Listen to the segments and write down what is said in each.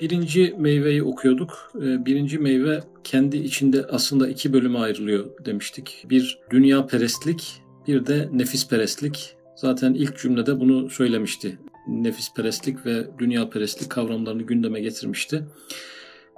Birinci meyveyi okuyorduk. Ee, birinci meyve kendi içinde aslında iki bölüme ayrılıyor demiştik. Bir dünya perestlik, bir de nefis perestlik. Zaten ilk cümlede bunu söylemişti. Nefis perestlik ve dünya perestlik kavramlarını gündeme getirmişti.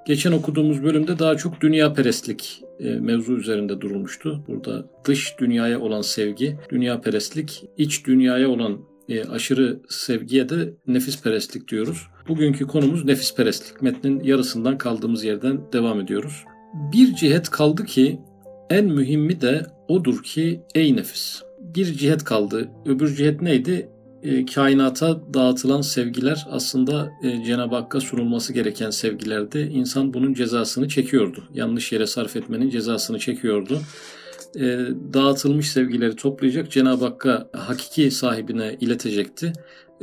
Geçen okuduğumuz bölümde daha çok dünya perestlik e, mevzu üzerinde durulmuştu. Burada dış dünyaya olan sevgi, dünya perestlik, iç dünyaya olan e, aşırı sevgiye de nefis perestlik diyoruz. Bugünkü konumuz nefis perestlik. Metnin yarısından kaldığımız yerden devam ediyoruz. Bir cihet kaldı ki en mühimmi de odur ki ey nefis. Bir cihet kaldı. Öbür cihet neydi? E, kainata dağıtılan sevgiler aslında e, Cenab-ı Hakk'a sunulması gereken sevgilerdi. İnsan bunun cezasını çekiyordu. Yanlış yere sarf etmenin cezasını çekiyordu. E, dağıtılmış sevgileri toplayacak, Cenab-ı Hakk'a hakiki sahibine iletecekti.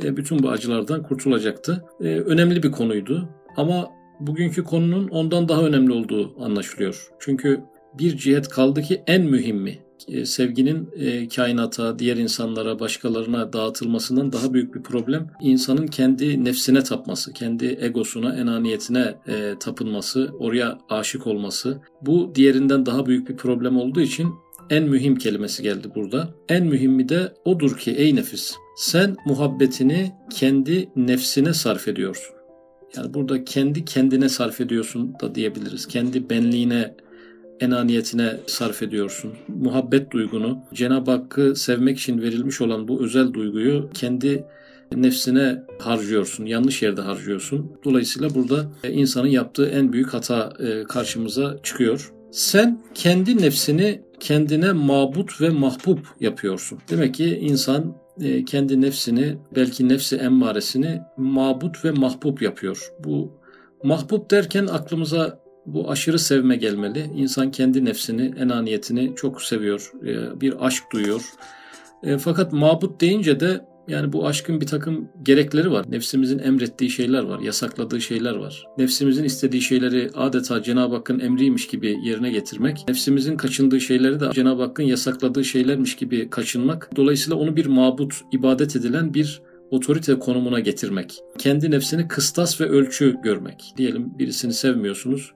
E, bütün bu acılardan kurtulacaktı. E, önemli bir konuydu ama bugünkü konunun ondan daha önemli olduğu anlaşılıyor. Çünkü bir cihet kaldı ki en mühimmi sevginin e, kainata, diğer insanlara, başkalarına dağıtılmasından daha büyük bir problem insanın kendi nefsine tapması, kendi egosuna, enaniyetine e, tapınması, oraya aşık olması. Bu diğerinden daha büyük bir problem olduğu için en mühim kelimesi geldi burada. En mühimi de odur ki ey nefis sen muhabbetini kendi nefsine sarf ediyorsun. Yani burada kendi kendine sarf ediyorsun da diyebiliriz. Kendi benliğine enaniyetine sarf ediyorsun. Muhabbet duygunu, Cenab-ı Hakk'ı sevmek için verilmiş olan bu özel duyguyu kendi nefsine harcıyorsun, yanlış yerde harcıyorsun. Dolayısıyla burada insanın yaptığı en büyük hata e, karşımıza çıkıyor. Sen kendi nefsini kendine mabut ve mahbub yapıyorsun. Demek ki insan e, kendi nefsini, belki nefsi emmaresini mabut ve mahbub yapıyor. Bu mahbub derken aklımıza bu aşırı sevme gelmeli. İnsan kendi nefsini, enaniyetini çok seviyor. E, bir aşk duyuyor. E, fakat mabut deyince de yani bu aşkın bir takım gerekleri var. Nefsimizin emrettiği şeyler var, yasakladığı şeyler var. Nefsimizin istediği şeyleri adeta Cenab-ı Hakk'ın emriymiş gibi yerine getirmek, nefsimizin kaçındığı şeyleri de Cenab-ı Hakk'ın yasakladığı şeylermiş gibi kaçınmak. Dolayısıyla onu bir mabut, ibadet edilen bir otorite konumuna getirmek. Kendi nefsini kıstas ve ölçü görmek. Diyelim birisini sevmiyorsunuz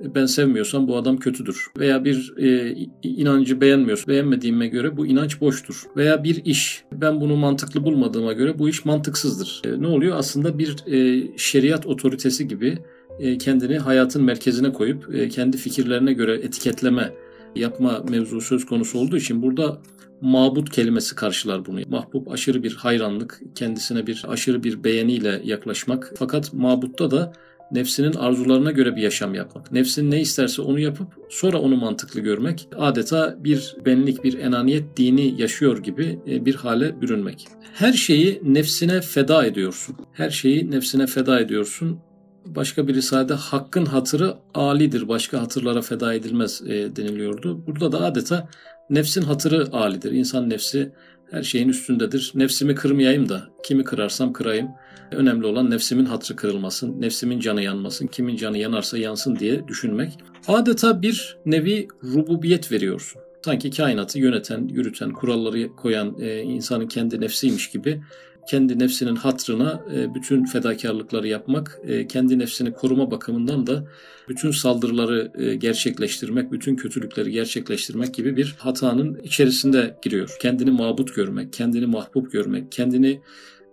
ben sevmiyorsam bu adam kötüdür. Veya bir e, inancı beğenmiyorsun. Beğenmediğime göre bu inanç boştur. Veya bir iş. Ben bunu mantıklı bulmadığıma göre bu iş mantıksızdır. E, ne oluyor? Aslında bir e, şeriat otoritesi gibi e, kendini hayatın merkezine koyup e, kendi fikirlerine göre etiketleme yapma mevzu söz konusu olduğu için burada mabut kelimesi karşılar bunu. Mahbub aşırı bir hayranlık, kendisine bir aşırı bir beğeniyle yaklaşmak. Fakat mabutta da nefsinin arzularına göre bir yaşam yapmak. Nefsin ne isterse onu yapıp sonra onu mantıklı görmek. Adeta bir benlik, bir enaniyet dini yaşıyor gibi e, bir hale bürünmek. Her şeyi nefsine feda ediyorsun. Her şeyi nefsine feda ediyorsun. Başka bir risalede hakkın hatırı alidir, başka hatırlara feda edilmez e, deniliyordu. Burada da adeta nefsin hatırı alidir. İnsan nefsi her şeyin üstündedir. Nefsimi kırmayayım da kimi kırarsam kırayım. Önemli olan nefsimin hatrı kırılmasın, nefsimin canı yanmasın, kimin canı yanarsa yansın diye düşünmek. Adeta bir nevi rububiyet veriyorsun. Sanki kainatı yöneten, yürüten, kuralları koyan e, insanın kendi nefsiymiş gibi kendi nefsinin hatrına e, bütün fedakarlıkları yapmak, e, kendi nefsini koruma bakımından da bütün saldırıları e, gerçekleştirmek, bütün kötülükleri gerçekleştirmek gibi bir hatanın içerisinde giriyor. Kendini mabut görmek, kendini mahbub görmek, kendini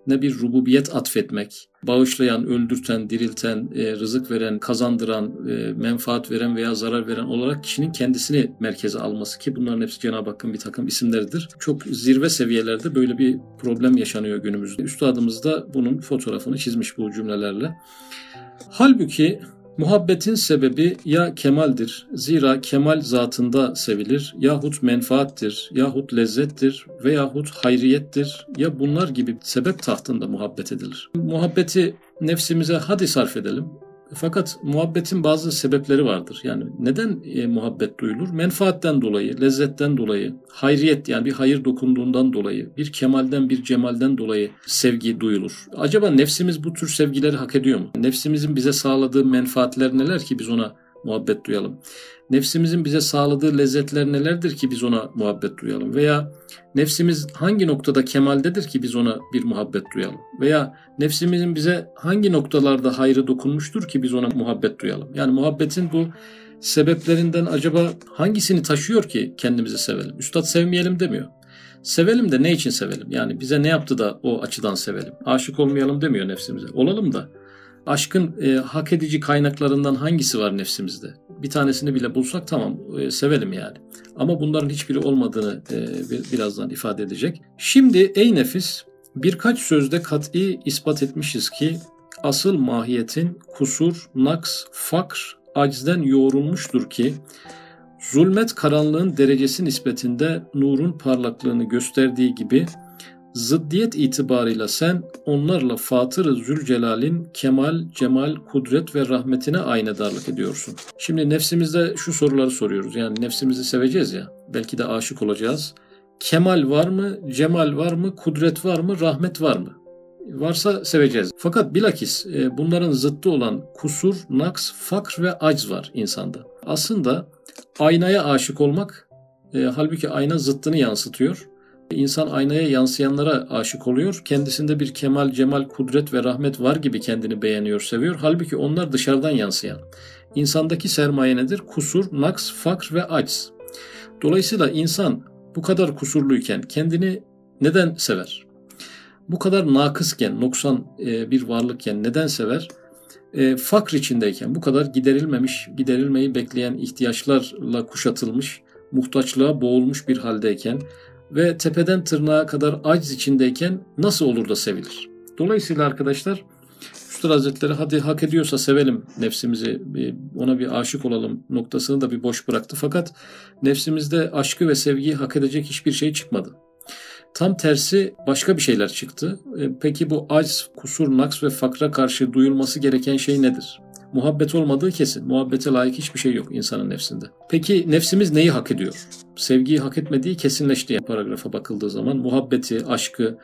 ne bir rububiyet atfetmek, bağışlayan, öldürten, dirilten, e, rızık veren, kazandıran, e, menfaat veren veya zarar veren olarak kişinin kendisini merkeze alması ki bunların hepsi Cenab-ı Hakk'ın bir takım isimleridir. Çok zirve seviyelerde böyle bir problem yaşanıyor günümüzde. Üstadımız da bunun fotoğrafını çizmiş bu cümlelerle. Halbuki Muhabbetin sebebi ya kemaldir. Zira kemal zatında sevilir yahut menfaattir yahut lezzettir veyahut hayriyettir ya bunlar gibi sebep tahtında muhabbet edilir. Muhabbeti nefsimize hadi sarf edelim. Fakat muhabbetin bazı sebepleri vardır. Yani neden e, muhabbet duyulur? Menfaatten dolayı, lezzetten dolayı, hayriyet yani bir hayır dokunduğundan dolayı, bir kemalden, bir cemalden dolayı sevgi duyulur. Acaba nefsimiz bu tür sevgileri hak ediyor mu? Nefsimizin bize sağladığı menfaatler neler ki biz ona muhabbet duyalım? Nefsimizin bize sağladığı lezzetler nelerdir ki biz ona muhabbet duyalım? Veya nefsimiz hangi noktada kemaldedir ki biz ona bir muhabbet duyalım? Veya nefsimizin bize hangi noktalarda hayrı dokunmuştur ki biz ona muhabbet duyalım? Yani muhabbetin bu sebeplerinden acaba hangisini taşıyor ki kendimizi sevelim? Üstad sevmeyelim demiyor. Sevelim de ne için sevelim? Yani bize ne yaptı da o açıdan sevelim? Aşık olmayalım demiyor nefsimize. Olalım da aşkın e, hak edici kaynaklarından hangisi var nefsimizde? Bir tanesini bile bulsak tamam e, sevelim yani. Ama bunların hiçbiri olmadığını e, birazdan ifade edecek. Şimdi ey nefis birkaç sözde kat'i ispat etmişiz ki asıl mahiyetin kusur, naks, fakr, acizden yoğrulmuştur ki zulmet karanlığın derecesi nispetinde nurun parlaklığını gösterdiği gibi Zıddiyet itibarıyla sen onlarla Fatır-ı Zülcelal'in kemal, cemal, kudret ve rahmetine aynedarlık ediyorsun. Şimdi nefsimizde şu soruları soruyoruz. Yani nefsimizi seveceğiz ya. Belki de aşık olacağız. Kemal var mı? Cemal var mı? Kudret var mı? Rahmet var mı? Varsa seveceğiz. Fakat bilakis e, bunların zıttı olan kusur, naks, fakr ve acz var insanda. Aslında aynaya aşık olmak e, halbuki ayna zıttını yansıtıyor İnsan aynaya yansıyanlara aşık oluyor. Kendisinde bir kemal, cemal, kudret ve rahmet var gibi kendini beğeniyor, seviyor. Halbuki onlar dışarıdan yansıyan. İnsandaki sermaye nedir? Kusur, naks, fakr ve aciz. Dolayısıyla insan bu kadar kusurluyken kendini neden sever? Bu kadar nakısken, noksan e, bir varlıkken neden sever? E, fakr içindeyken, bu kadar giderilmemiş, giderilmeyi bekleyen ihtiyaçlarla kuşatılmış, muhtaçlığa boğulmuş bir haldeyken, ve tepeden tırnağa kadar aciz içindeyken nasıl olur da sevilir? Dolayısıyla arkadaşlar Üstad Hazretleri hadi hak ediyorsa sevelim nefsimizi, ona bir aşık olalım noktasını da bir boş bıraktı. Fakat nefsimizde aşkı ve sevgiyi hak edecek hiçbir şey çıkmadı. Tam tersi başka bir şeyler çıktı. E, peki bu aciz, kusur, naks ve fakra karşı duyulması gereken şey nedir? muhabbet olmadığı kesin. Muhabbete layık hiçbir şey yok insanın nefsinde. Peki nefsimiz neyi hak ediyor? Sevgiyi hak etmediği kesinleşti paragrafa bakıldığı zaman. Muhabbeti, aşkı,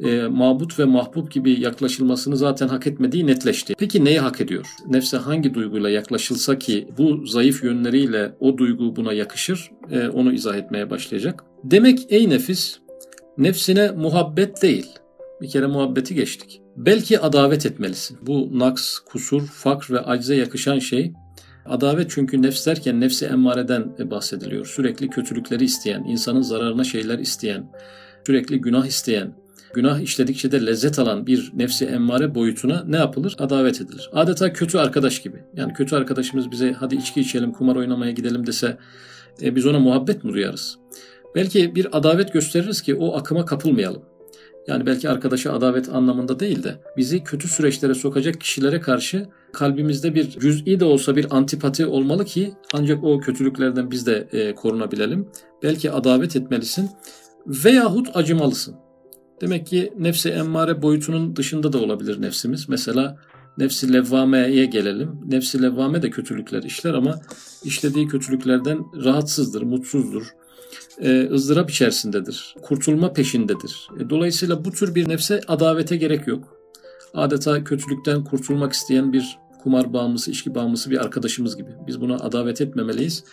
e, mabut ve mahbub gibi yaklaşılmasını zaten hak etmediği netleşti. Peki neyi hak ediyor? Nefse hangi duyguyla yaklaşılsa ki bu zayıf yönleriyle o duygu buna yakışır? E, onu izah etmeye başlayacak. Demek ey nefis nefsine muhabbet değil. Bir kere muhabbeti geçtik. Belki adavet etmelisin. Bu naks, kusur, fakr ve acize yakışan şey Adavet çünkü nefs derken nefsi emmareden bahsediliyor. Sürekli kötülükleri isteyen, insanın zararına şeyler isteyen, sürekli günah isteyen, günah işledikçe de lezzet alan bir nefsi emmare boyutuna ne yapılır? Adavet edilir. Adeta kötü arkadaş gibi. Yani kötü arkadaşımız bize hadi içki içelim, kumar oynamaya gidelim dese e, biz ona muhabbet mi duyarız? Belki bir adavet gösteririz ki o akıma kapılmayalım. Yani belki arkadaşa adavet anlamında değil de bizi kötü süreçlere sokacak kişilere karşı kalbimizde bir cüz'i de olsa bir antipati olmalı ki ancak o kötülüklerden biz de e, korunabilelim. Belki adavet etmelisin veyahut acımalısın. Demek ki nefsi emmare boyutunun dışında da olabilir nefsimiz. Mesela nefsi levvameye gelelim. Nefsi levvame de kötülükler işler ama işlediği kötülüklerden rahatsızdır, mutsuzdur e, ızdırap içerisindedir. Kurtulma peşindedir. E, dolayısıyla bu tür bir nefse adavete gerek yok. Adeta kötülükten kurtulmak isteyen bir kumar bağımlısı, içki bağımlısı bir arkadaşımız gibi. Biz buna adavet etmemeliyiz.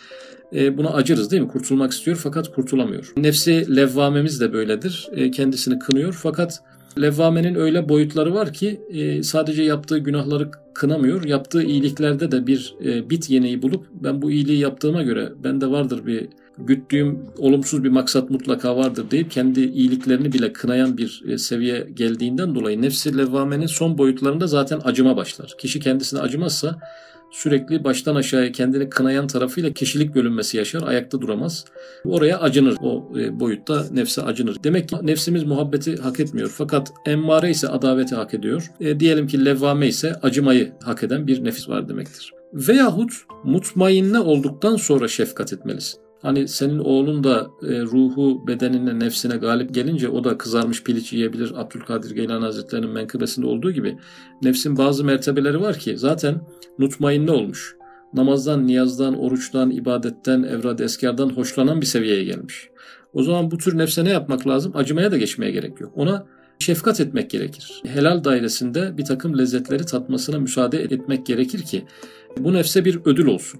E, buna acırız değil mi? Kurtulmak istiyor fakat kurtulamıyor. Nefsi levvamemiz de böyledir. E, kendisini kınıyor fakat levvamenin öyle boyutları var ki e, sadece yaptığı günahları kınamıyor. Yaptığı iyiliklerde de bir e, bit yeneği bulup ben bu iyiliği yaptığıma göre bende vardır bir güttüğüm olumsuz bir maksat mutlaka vardır deyip kendi iyiliklerini bile kınayan bir e, seviye geldiğinden dolayı nefsi levvamenin son boyutlarında zaten acıma başlar. Kişi kendisine acımazsa sürekli baştan aşağıya kendini kınayan tarafıyla kişilik bölünmesi yaşar, ayakta duramaz. Oraya acınır, o e, boyutta nefse acınır. Demek ki nefsimiz muhabbeti hak etmiyor. Fakat emmare ise adaveti hak ediyor. E, diyelim ki levvame ise acımayı hak eden bir nefis var demektir. Veyahut mutmainne olduktan sonra şefkat etmelisin. Hani senin oğlun da e, ruhu bedenine, nefsine galip gelince o da kızarmış piliç yiyebilir. Abdülkadir Geylani Hazretleri'nin menkıbesinde olduğu gibi nefsin bazı mertebeleri var ki zaten mutmainne olmuş. Namazdan, niyazdan, oruçtan, ibadetten, evrad eskardan hoşlanan bir seviyeye gelmiş. O zaman bu tür nefse ne yapmak lazım? Acımaya da geçmeye gerek yok. Ona şefkat etmek gerekir. Helal dairesinde bir takım lezzetleri tatmasına müsaade etmek gerekir ki bu nefse bir ödül olsun.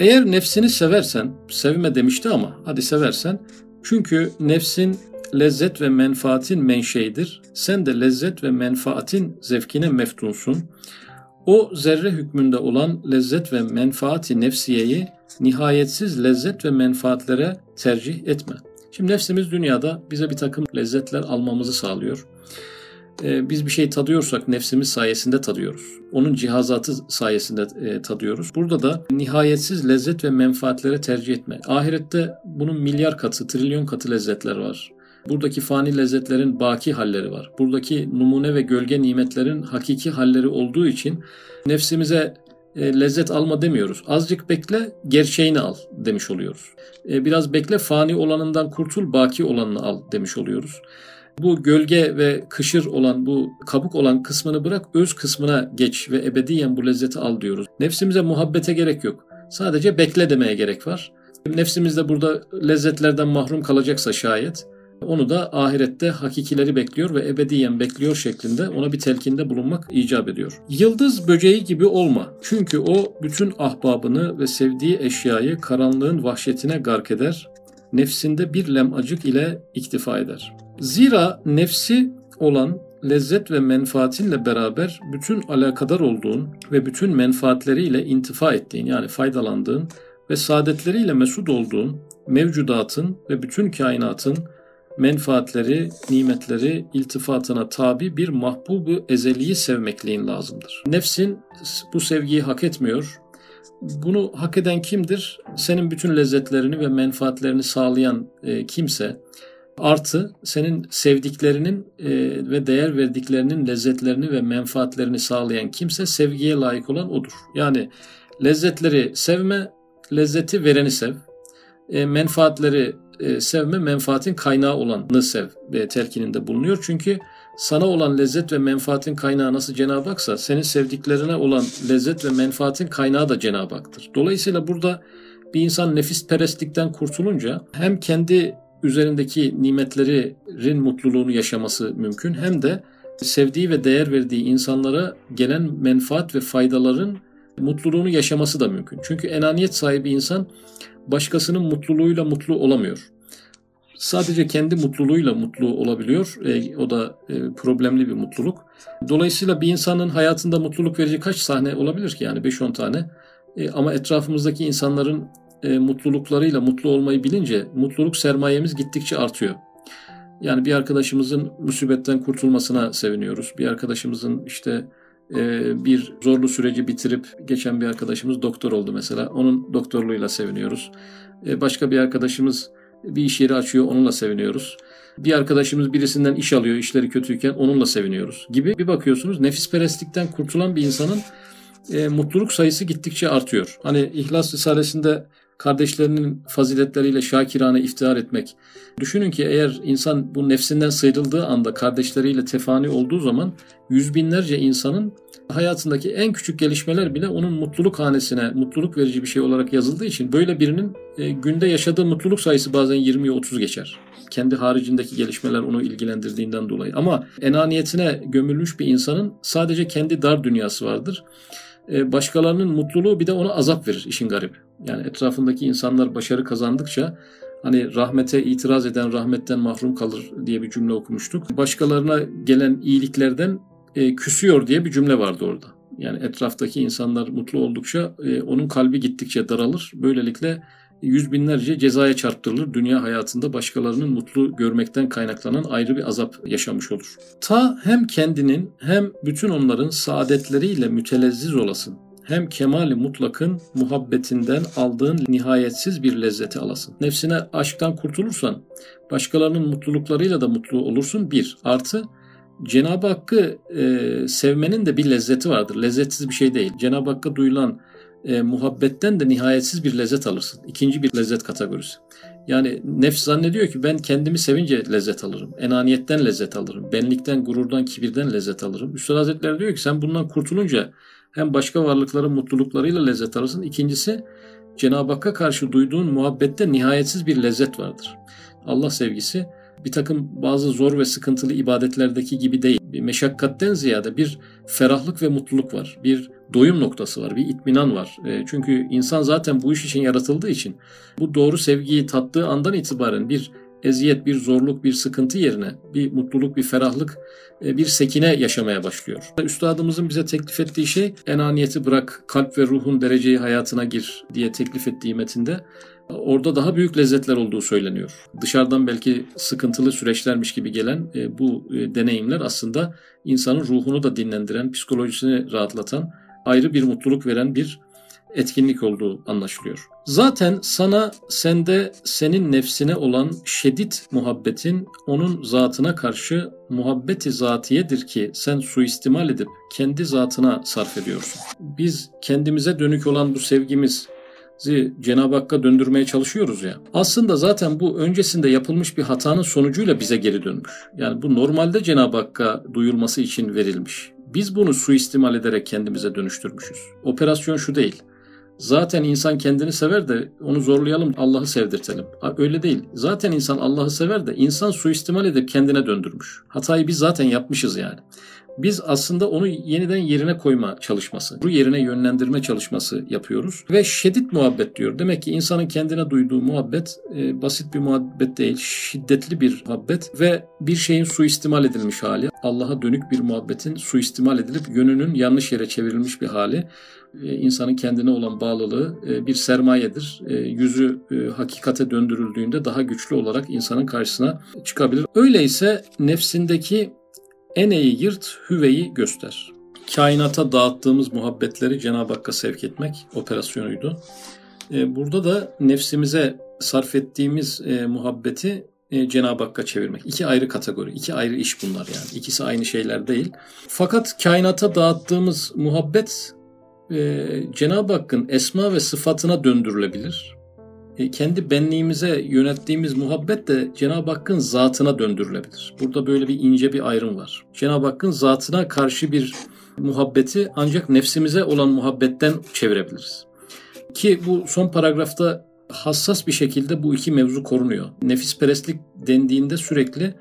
Eğer nefsini seversen, sevme demişti ama hadi seversen, çünkü nefsin lezzet ve menfaatin menşeidir. Sen de lezzet ve menfaatin zevkine meftunsun. O zerre hükmünde olan lezzet ve menfaati nefsiyeyi nihayetsiz lezzet ve menfaatlere tercih etme. Şimdi nefsimiz dünyada bize bir takım lezzetler almamızı sağlıyor. Ee, biz bir şey tadıyorsak nefsimiz sayesinde tadıyoruz. Onun cihazatı sayesinde e, tadıyoruz. Burada da nihayetsiz lezzet ve menfaatlere tercih etme. Ahirette bunun milyar katı, trilyon katı lezzetler var. Buradaki fani lezzetlerin baki halleri var. Buradaki numune ve gölge nimetlerin hakiki halleri olduğu için nefsimize e, lezzet alma demiyoruz. Azıcık bekle, gerçeğini al demiş oluyoruz. E, biraz bekle, fani olanından kurtul, baki olanını al demiş oluyoruz. Bu gölge ve kışır olan, bu kabuk olan kısmını bırak, öz kısmına geç ve ebediyen bu lezzeti al diyoruz. Nefsimize muhabbete gerek yok. Sadece bekle demeye gerek var. Nefsimiz de burada lezzetlerden mahrum kalacaksa şayet onu da ahirette hakikileri bekliyor ve ebediyen bekliyor şeklinde ona bir telkinde bulunmak icap ediyor. Yıldız böceği gibi olma. Çünkü o bütün ahbabını ve sevdiği eşyayı karanlığın vahşetine gark eder. Nefsinde bir lemacık ile iktifa eder. Zira nefsi olan lezzet ve menfaatinle beraber bütün alakadar olduğun ve bütün menfaatleriyle intifa ettiğin yani faydalandığın ve saadetleriyle mesut olduğun mevcudatın ve bütün kainatın menfaatleri, nimetleri, iltifatına tabi bir mahbubu ezeliyi sevmekliğin lazımdır. Nefsin bu sevgiyi hak etmiyor. Bunu hak eden kimdir? Senin bütün lezzetlerini ve menfaatlerini sağlayan e, kimse. Artı senin sevdiklerinin e, ve değer verdiklerinin lezzetlerini ve menfaatlerini sağlayan kimse sevgiye layık olan odur. Yani lezzetleri sevme, lezzeti vereni sev. E, menfaatleri e, sevme menfaatin kaynağı olanı sev ve telkininde bulunuyor. Çünkü sana olan lezzet ve menfaatin kaynağı nasıl Cenab-ı Hak'sa senin sevdiklerine olan lezzet ve menfaatin kaynağı da Cenab-ı Hak'tır. Dolayısıyla burada bir insan nefis perestlikten kurtulunca hem kendi üzerindeki nimetlerin mutluluğunu yaşaması mümkün hem de sevdiği ve değer verdiği insanlara gelen menfaat ve faydaların mutluluğunu yaşaması da mümkün. Çünkü enaniyet sahibi insan başkasının mutluluğuyla mutlu olamıyor. Sadece kendi mutluluğuyla mutlu olabiliyor. E, o da e, problemli bir mutluluk. Dolayısıyla bir insanın hayatında mutluluk verici kaç sahne olabilir ki? Yani 5-10 tane. E, ama etrafımızdaki insanların e, mutluluklarıyla mutlu olmayı bilince mutluluk sermayemiz gittikçe artıyor. Yani bir arkadaşımızın musibetten kurtulmasına seviniyoruz. Bir arkadaşımızın işte ee, bir zorlu süreci bitirip geçen bir arkadaşımız doktor oldu mesela. Onun doktorluğuyla seviniyoruz. Ee, başka bir arkadaşımız bir iş yeri açıyor, onunla seviniyoruz. Bir arkadaşımız birisinden iş alıyor, işleri kötüyken onunla seviniyoruz gibi. Bir bakıyorsunuz nefisperestlikten kurtulan bir insanın e, mutluluk sayısı gittikçe artıyor. Hani İhlas Risalesi'nde kardeşlerinin faziletleriyle şakirane iftihar etmek. Düşünün ki eğer insan bu nefsinden sıyrıldığı anda kardeşleriyle tefani olduğu zaman yüz binlerce insanın hayatındaki en küçük gelişmeler bile onun mutluluk hanesine, mutluluk verici bir şey olarak yazıldığı için böyle birinin e, günde yaşadığı mutluluk sayısı bazen 20'ye 30 geçer. Kendi haricindeki gelişmeler onu ilgilendirdiğinden dolayı. Ama enaniyetine gömülmüş bir insanın sadece kendi dar dünyası vardır. E, başkalarının mutluluğu bir de ona azap verir işin garibi. Yani etrafındaki insanlar başarı kazandıkça hani rahmete itiraz eden rahmetten mahrum kalır diye bir cümle okumuştuk. Başkalarına gelen iyiliklerden e, küsüyor diye bir cümle vardı orada. Yani etraftaki insanlar mutlu oldukça e, onun kalbi gittikçe daralır. Böylelikle yüz binlerce cezaya çarptırılır. Dünya hayatında başkalarının mutlu görmekten kaynaklanan ayrı bir azap yaşamış olur. Ta hem kendinin hem bütün onların saadetleriyle mütelezziz olasın. Hem kemali mutlakın muhabbetinden aldığın nihayetsiz bir lezzeti alasın. Nefsine aşktan kurtulursan başkalarının mutluluklarıyla da mutlu olursun. Bir. Artı Cenab-ı Hakk'ı e, sevmenin de bir lezzeti vardır. Lezzetsiz bir şey değil. Cenab-ı Hakk'a duyulan e, muhabbetten de nihayetsiz bir lezzet alırsın. İkinci bir lezzet kategorisi. Yani nefs zannediyor ki ben kendimi sevince lezzet alırım. Enaniyetten lezzet alırım. Benlikten, gururdan, kibirden lezzet alırım. Üstad Hazretleri diyor ki sen bundan kurtulunca hem başka varlıkların mutluluklarıyla lezzet alırsın. İkincisi Cenab-ı Hakk'a karşı duyduğun muhabbette nihayetsiz bir lezzet vardır. Allah sevgisi bir takım bazı zor ve sıkıntılı ibadetlerdeki gibi değil. Bir meşakkatten ziyade bir ferahlık ve mutluluk var. Bir doyum noktası var, bir itminan var. E, çünkü insan zaten bu iş için yaratıldığı için bu doğru sevgiyi tattığı andan itibaren bir eziyet, bir zorluk, bir sıkıntı yerine bir mutluluk, bir ferahlık, e, bir sekine yaşamaya başlıyor. Üstadımızın bize teklif ettiği şey enaniyeti bırak, kalp ve ruhun dereceyi hayatına gir diye teklif ettiği metinde orada daha büyük lezzetler olduğu söyleniyor. Dışarıdan belki sıkıntılı süreçlermiş gibi gelen e, bu deneyimler aslında insanın ruhunu da dinlendiren, psikolojisini rahatlatan, ayrı bir mutluluk veren bir etkinlik olduğu anlaşılıyor. Zaten sana sende senin nefsine olan şiddet muhabbetin onun zatına karşı muhabbeti zatiyedir ki sen suistimal edip kendi zatına sarf ediyorsun. Biz kendimize dönük olan bu sevgimiz Cenab-ı Hakk'a döndürmeye çalışıyoruz ya. Aslında zaten bu öncesinde yapılmış bir hatanın sonucuyla bize geri dönmüş. Yani bu normalde Cenab-ı Hakk'a duyulması için verilmiş. Biz bunu suistimal ederek kendimize dönüştürmüşüz. Operasyon şu değil. Zaten insan kendini sever de onu zorlayalım Allah'ı sevdirtelim. Öyle değil. Zaten insan Allah'ı sever de insan suistimal edip kendine döndürmüş. Hatayı biz zaten yapmışız yani. Biz aslında onu yeniden yerine koyma çalışması, bu yerine yönlendirme çalışması yapıyoruz. Ve şiddet muhabbet diyor. Demek ki insanın kendine duyduğu muhabbet e, basit bir muhabbet değil, şiddetli bir muhabbet ve bir şeyin suistimal edilmiş hali. Allah'a dönük bir muhabbetin suistimal edilip yönünün yanlış yere çevrilmiş bir hali. E, insanın kendine olan bağlılığı e, bir sermayedir. E, yüzü hakikate döndürüldüğünde daha güçlü olarak insanın karşısına çıkabilir. Öyleyse nefsindeki eneyi yırt, hüveyi göster. Kainata dağıttığımız muhabbetleri Cenab-ı Hakk'a sevk etmek operasyonuydu. Burada da nefsimize sarf ettiğimiz muhabbeti Cenab-ı Hakk'a çevirmek. İki ayrı kategori, iki ayrı iş bunlar yani. İkisi aynı şeyler değil. Fakat kainata dağıttığımız muhabbet e, Cenab-ı Hakk'ın esma ve sıfatına döndürülebilir. E, kendi benliğimize yönettiğimiz muhabbet de Cenab-ı Hakk'ın zatına döndürülebilir. Burada böyle bir ince bir ayrım var. Cenab-ı Hakk'ın zatına karşı bir muhabbeti ancak nefsimize olan muhabbetten çevirebiliriz. Ki bu son paragrafta hassas bir şekilde bu iki mevzu korunuyor. Nefisperestlik dendiğinde sürekli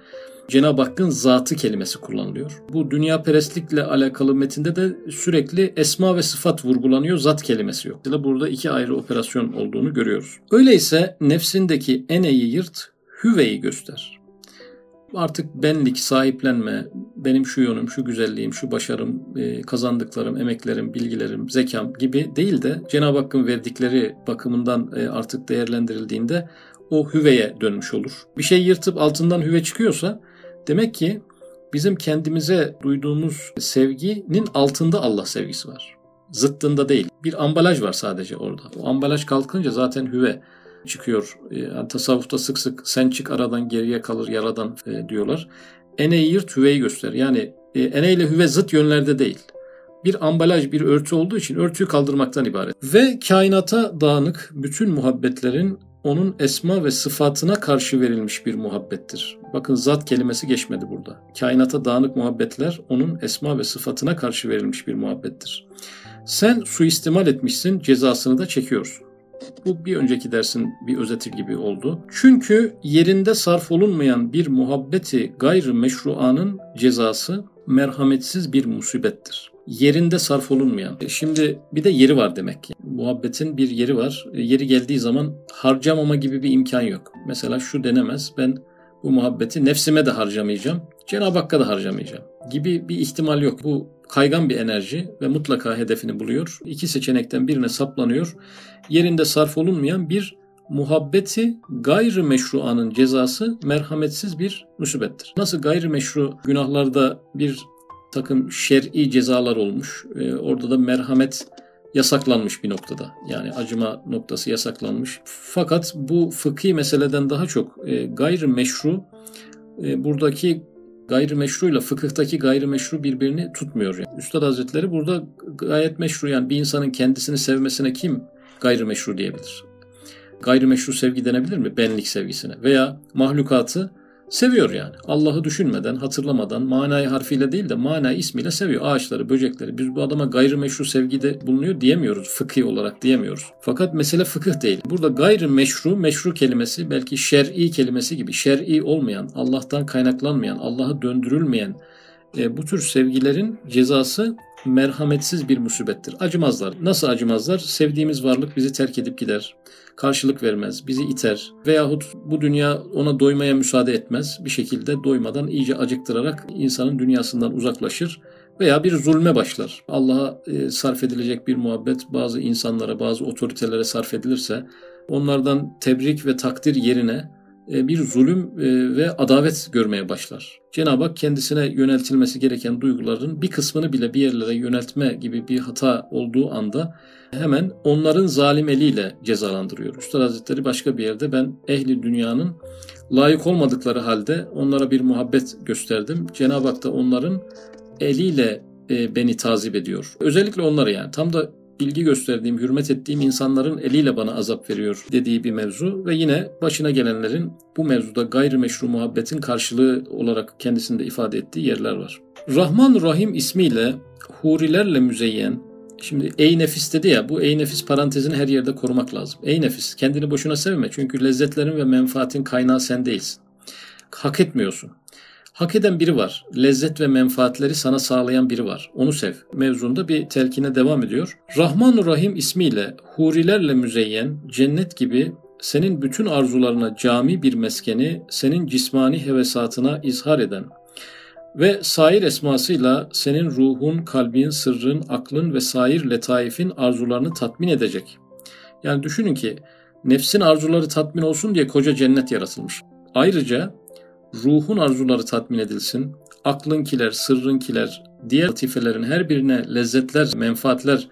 Cenab-ı Hakk'ın zatı kelimesi kullanılıyor. Bu dünya perestlikle alakalı metinde de sürekli esma ve sıfat vurgulanıyor, zat kelimesi yok. Burada iki ayrı operasyon olduğunu görüyoruz. Öyleyse nefsindeki eneyi yırt, hüveyi göster. Artık benlik, sahiplenme, benim şu yönüm, şu güzelliğim, şu başarım, e, kazandıklarım, emeklerim, bilgilerim, zekam gibi değil de Cenab-ı Hakk'ın verdikleri bakımından e, artık değerlendirildiğinde o hüveye dönmüş olur. Bir şey yırtıp altından hüve çıkıyorsa Demek ki bizim kendimize duyduğumuz sevginin altında Allah sevgisi var. Zıttında değil. Bir ambalaj var sadece orada. O ambalaj kalkınca zaten hüve çıkıyor. Ee, yani tasavvufta sık sık sen çık aradan geriye kalır yaradan e, diyorlar. Eneyi yırt hüveyi göster. Yani e, ene ile hüve zıt yönlerde değil. Bir ambalaj, bir örtü olduğu için örtüyü kaldırmaktan ibaret. Ve kainata dağınık bütün muhabbetlerin onun esma ve sıfatına karşı verilmiş bir muhabbettir. Bakın zat kelimesi geçmedi burada. Kainata dağınık muhabbetler onun esma ve sıfatına karşı verilmiş bir muhabbettir. Sen suistimal etmişsin, cezasını da çekiyorsun. Bu bir önceki dersin bir özeti gibi oldu. Çünkü yerinde sarf olunmayan bir muhabbeti gayrı meşruanın cezası merhametsiz bir musibettir yerinde sarf olunmayan. E, şimdi bir de yeri var demek ki. Muhabbetin bir yeri var. E, yeri geldiği zaman harcamama gibi bir imkan yok. Mesela şu denemez. Ben bu muhabbeti nefsime de harcamayacağım. Cenab-ı Hakk'a da harcamayacağım gibi bir ihtimal yok. Bu kaygan bir enerji ve mutlaka hedefini buluyor. İki seçenekten birine saplanıyor. Yerinde sarf olunmayan bir muhabbeti gayri meşruanın cezası merhametsiz bir musibettir. Nasıl gayri meşru günahlarda bir takım şer'i cezalar olmuş. E, orada da merhamet yasaklanmış bir noktada. Yani acıma noktası yasaklanmış. Fakat bu fıkhi meseleden daha çok e, gayri meşru e, buradaki gayri meşruyla fıkıhtaki gayri meşru birbirini tutmuyor. Yani. Üstad Hazretleri burada gayet meşru yani bir insanın kendisini sevmesine kim gayri meşru diyebilir? Gayri meşru sevgi denebilir mi? Benlik sevgisine. Veya mahlukatı Seviyor yani. Allah'ı düşünmeden, hatırlamadan, manayı harfiyle değil de manayı ismiyle seviyor. Ağaçları, böcekleri. Biz bu adama gayrimeşru sevgide bulunuyor diyemiyoruz. Fıkhi olarak diyemiyoruz. Fakat mesele fıkıh değil. Burada gayrimeşru, meşru kelimesi belki şer'i kelimesi gibi şer'i olmayan, Allah'tan kaynaklanmayan, Allah'a döndürülmeyen e, bu tür sevgilerin cezası merhametsiz bir musibettir. Acımazlar. Nasıl acımazlar? Sevdiğimiz varlık bizi terk edip gider. Karşılık vermez, bizi iter veyahut bu dünya ona doymaya müsaade etmez. Bir şekilde doymadan iyice acıktırarak insanın dünyasından uzaklaşır veya bir zulme başlar. Allah'a e, sarf edilecek bir muhabbet bazı insanlara, bazı otoritelere sarf edilirse onlardan tebrik ve takdir yerine bir zulüm e, ve adavet görmeye başlar. Cenab-ı Hak kendisine yöneltilmesi gereken duyguların bir kısmını bile bir yerlere yöneltme gibi bir hata olduğu anda hemen onların zalim eliyle cezalandırıyor. Üstad Hazretleri başka bir yerde ben ehli dünyanın layık olmadıkları halde onlara bir muhabbet gösterdim. Cenab-ı Hak da onların eliyle e, beni tazip ediyor. Özellikle onları yani tam da ilgi gösterdiğim, hürmet ettiğim insanların eliyle bana azap veriyor dediği bir mevzu ve yine başına gelenlerin bu mevzuda gayrimeşru muhabbetin karşılığı olarak kendisinde ifade ettiği yerler var. Rahman Rahim ismiyle hurilerle müzeyyen, şimdi ey nefis dedi ya bu ey nefis parantezini her yerde korumak lazım. Ey nefis kendini boşuna sevme çünkü lezzetlerin ve menfaatin kaynağı sen değilsin. Hak etmiyorsun. Hak eden biri var. Lezzet ve menfaatleri sana sağlayan biri var. Onu sev. Mevzunda bir telkine devam ediyor. Rahman Rahim ismiyle hurilerle müzeyyen, cennet gibi senin bütün arzularına cami bir meskeni, senin cismani hevesatına izhar eden ve sair esmasıyla senin ruhun, kalbin, sırrın, aklın ve sair letaifin arzularını tatmin edecek. Yani düşünün ki nefsin arzuları tatmin olsun diye koca cennet yaratılmış. Ayrıca ruhun arzuları tatmin edilsin, aklınkiler, sırrınkiler, diğer latifelerin her birine lezzetler, menfaatler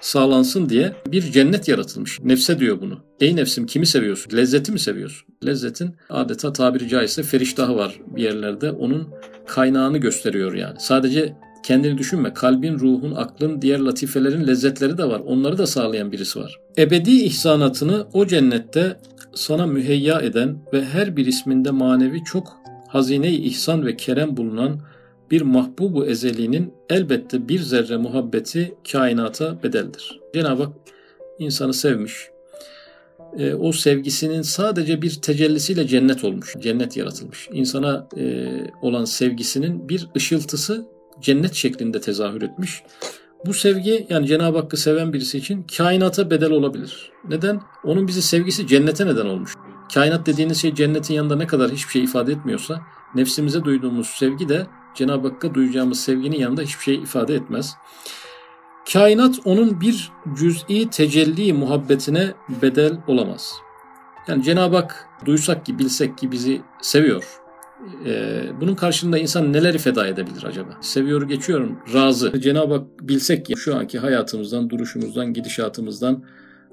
sağlansın diye bir cennet yaratılmış. Nefse diyor bunu. Ey nefsim kimi seviyorsun? Lezzeti mi seviyorsun? Lezzetin adeta tabiri caizse feriştahı var bir yerlerde. Onun kaynağını gösteriyor yani. Sadece kendini düşünme. Kalbin, ruhun, aklın, diğer latifelerin lezzetleri de var. Onları da sağlayan birisi var. Ebedi ihsanatını o cennette sana müheyya eden ve her bir isminde manevi çok hazine-i ihsan ve kerem bulunan bir mahbubu ezeliğinin elbette bir zerre muhabbeti kainata bedeldir. Cenab-ı Hak insanı sevmiş. E, o sevgisinin sadece bir tecellisiyle cennet olmuş. Cennet yaratılmış. İnsana e, olan sevgisinin bir ışıltısı cennet şeklinde tezahür etmiş. Bu sevgi yani Cenab-ı Hakk'ı seven birisi için kainata bedel olabilir. Neden? Onun bizi sevgisi cennete neden olmuş. Kainat dediğiniz şey cennetin yanında ne kadar hiçbir şey ifade etmiyorsa nefsimize duyduğumuz sevgi de Cenab-ı Hakk'a duyacağımız sevginin yanında hiçbir şey ifade etmez. Kainat onun bir cüz'i tecelli muhabbetine bedel olamaz. Yani Cenab-ı Hak duysak ki bilsek ki bizi seviyor. Ee, bunun karşılığında insan neleri feda edebilir acaba? Seviyor geçiyorum razı. Cenab-ı Hak bilsek ki şu anki hayatımızdan, duruşumuzdan, gidişatımızdan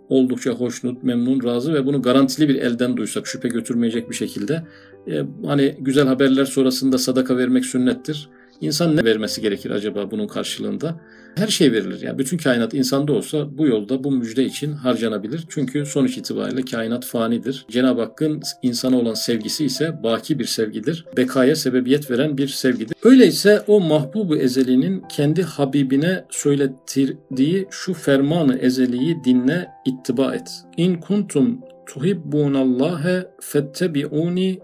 oldukça hoşnut, memnun, razı ve bunu garantili bir elden duysak şüphe götürmeyecek bir şekilde e, hani güzel haberler sonrasında sadaka vermek sünnettir. İnsan ne vermesi gerekir acaba bunun karşılığında? Her şey verilir. Yani bütün kainat insanda olsa bu yolda bu müjde için harcanabilir. Çünkü sonuç itibariyle kainat fanidir. Cenab-ı Hakk'ın insana olan sevgisi ise baki bir sevgidir. Bekaya sebebiyet veren bir sevgidir. Öyleyse o mahbubu ezelinin kendi Habibine söylettirdiği şu fermanı ezeliyi dinle ittiba et. İn kuntum tuhibbunallâhe fettebi'uni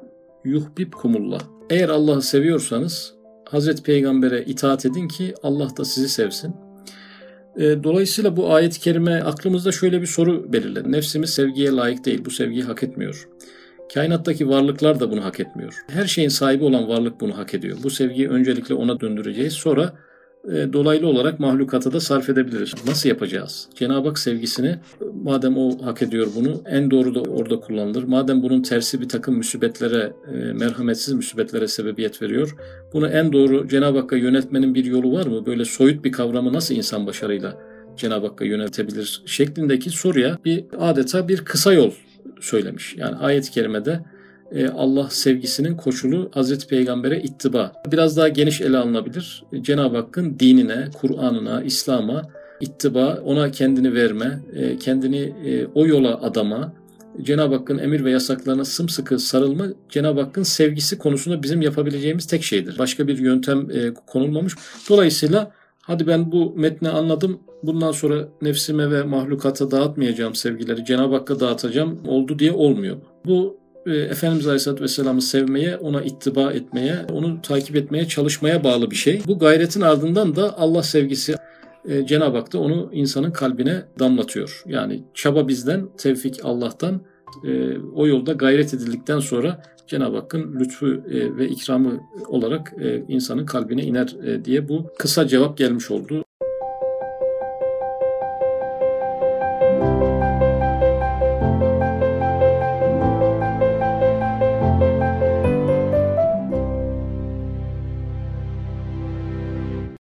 yuhbibkumullah. Eğer Allah'ı seviyorsanız Hazreti Peygamber'e itaat edin ki Allah da sizi sevsin. E, dolayısıyla bu ayet-i kerime aklımızda şöyle bir soru belirledi. Nefsimiz sevgiye layık değil, bu sevgiyi hak etmiyor. Kainattaki varlıklar da bunu hak etmiyor. Her şeyin sahibi olan varlık bunu hak ediyor. Bu sevgiyi öncelikle ona döndüreceğiz. Sonra e, dolaylı olarak mahlukata da sarf edebiliriz. Nasıl yapacağız? Cenab-ı Hak sevgisini madem o hak ediyor bunu en doğru da orada kullanılır. Madem bunun tersi bir takım müsibetlere, e, merhametsiz müsibetlere sebebiyet veriyor. Bunu en doğru Cenab-ı Hakk'a yönetmenin bir yolu var mı? Böyle soyut bir kavramı nasıl insan başarıyla Cenab-ı Hakk'a yönetebilir şeklindeki soruya bir adeta bir kısa yol söylemiş. Yani ayet-i kerimede e, Allah sevgisinin koşulu Hazreti Peygamber'e ittiba. Biraz daha geniş ele alınabilir. Cenab-ı Hakk'ın dinine, Kur'an'ına, İslam'a ittiba, ona kendini verme, e, kendini e, o yola adama, Cenab-ı Hakk'ın emir ve yasaklarına sımsıkı sarılma Cenab-ı Hakk'ın sevgisi konusunda bizim yapabileceğimiz tek şeydir. Başka bir yöntem e, konulmamış. Dolayısıyla hadi ben bu metni anladım. Bundan sonra nefsime ve mahlukata dağıtmayacağım sevgileri. Cenab-ı Hakk'a dağıtacağım. Oldu diye olmuyor. Bu e, Efendimiz Aleyhisselatü Vesselam'ı sevmeye, ona ittiba etmeye, onu takip etmeye çalışmaya bağlı bir şey. Bu gayretin ardından da Allah sevgisi e, Cenab-ı Hak da onu insanın kalbine damlatıyor. Yani çaba bizden, tevfik Allah'tan. E, o yolda gayret edildikten sonra Cenab-ı Hakk'ın lütfu e, ve ikramı olarak e, insanın kalbine iner e, diye bu kısa cevap gelmiş oldu.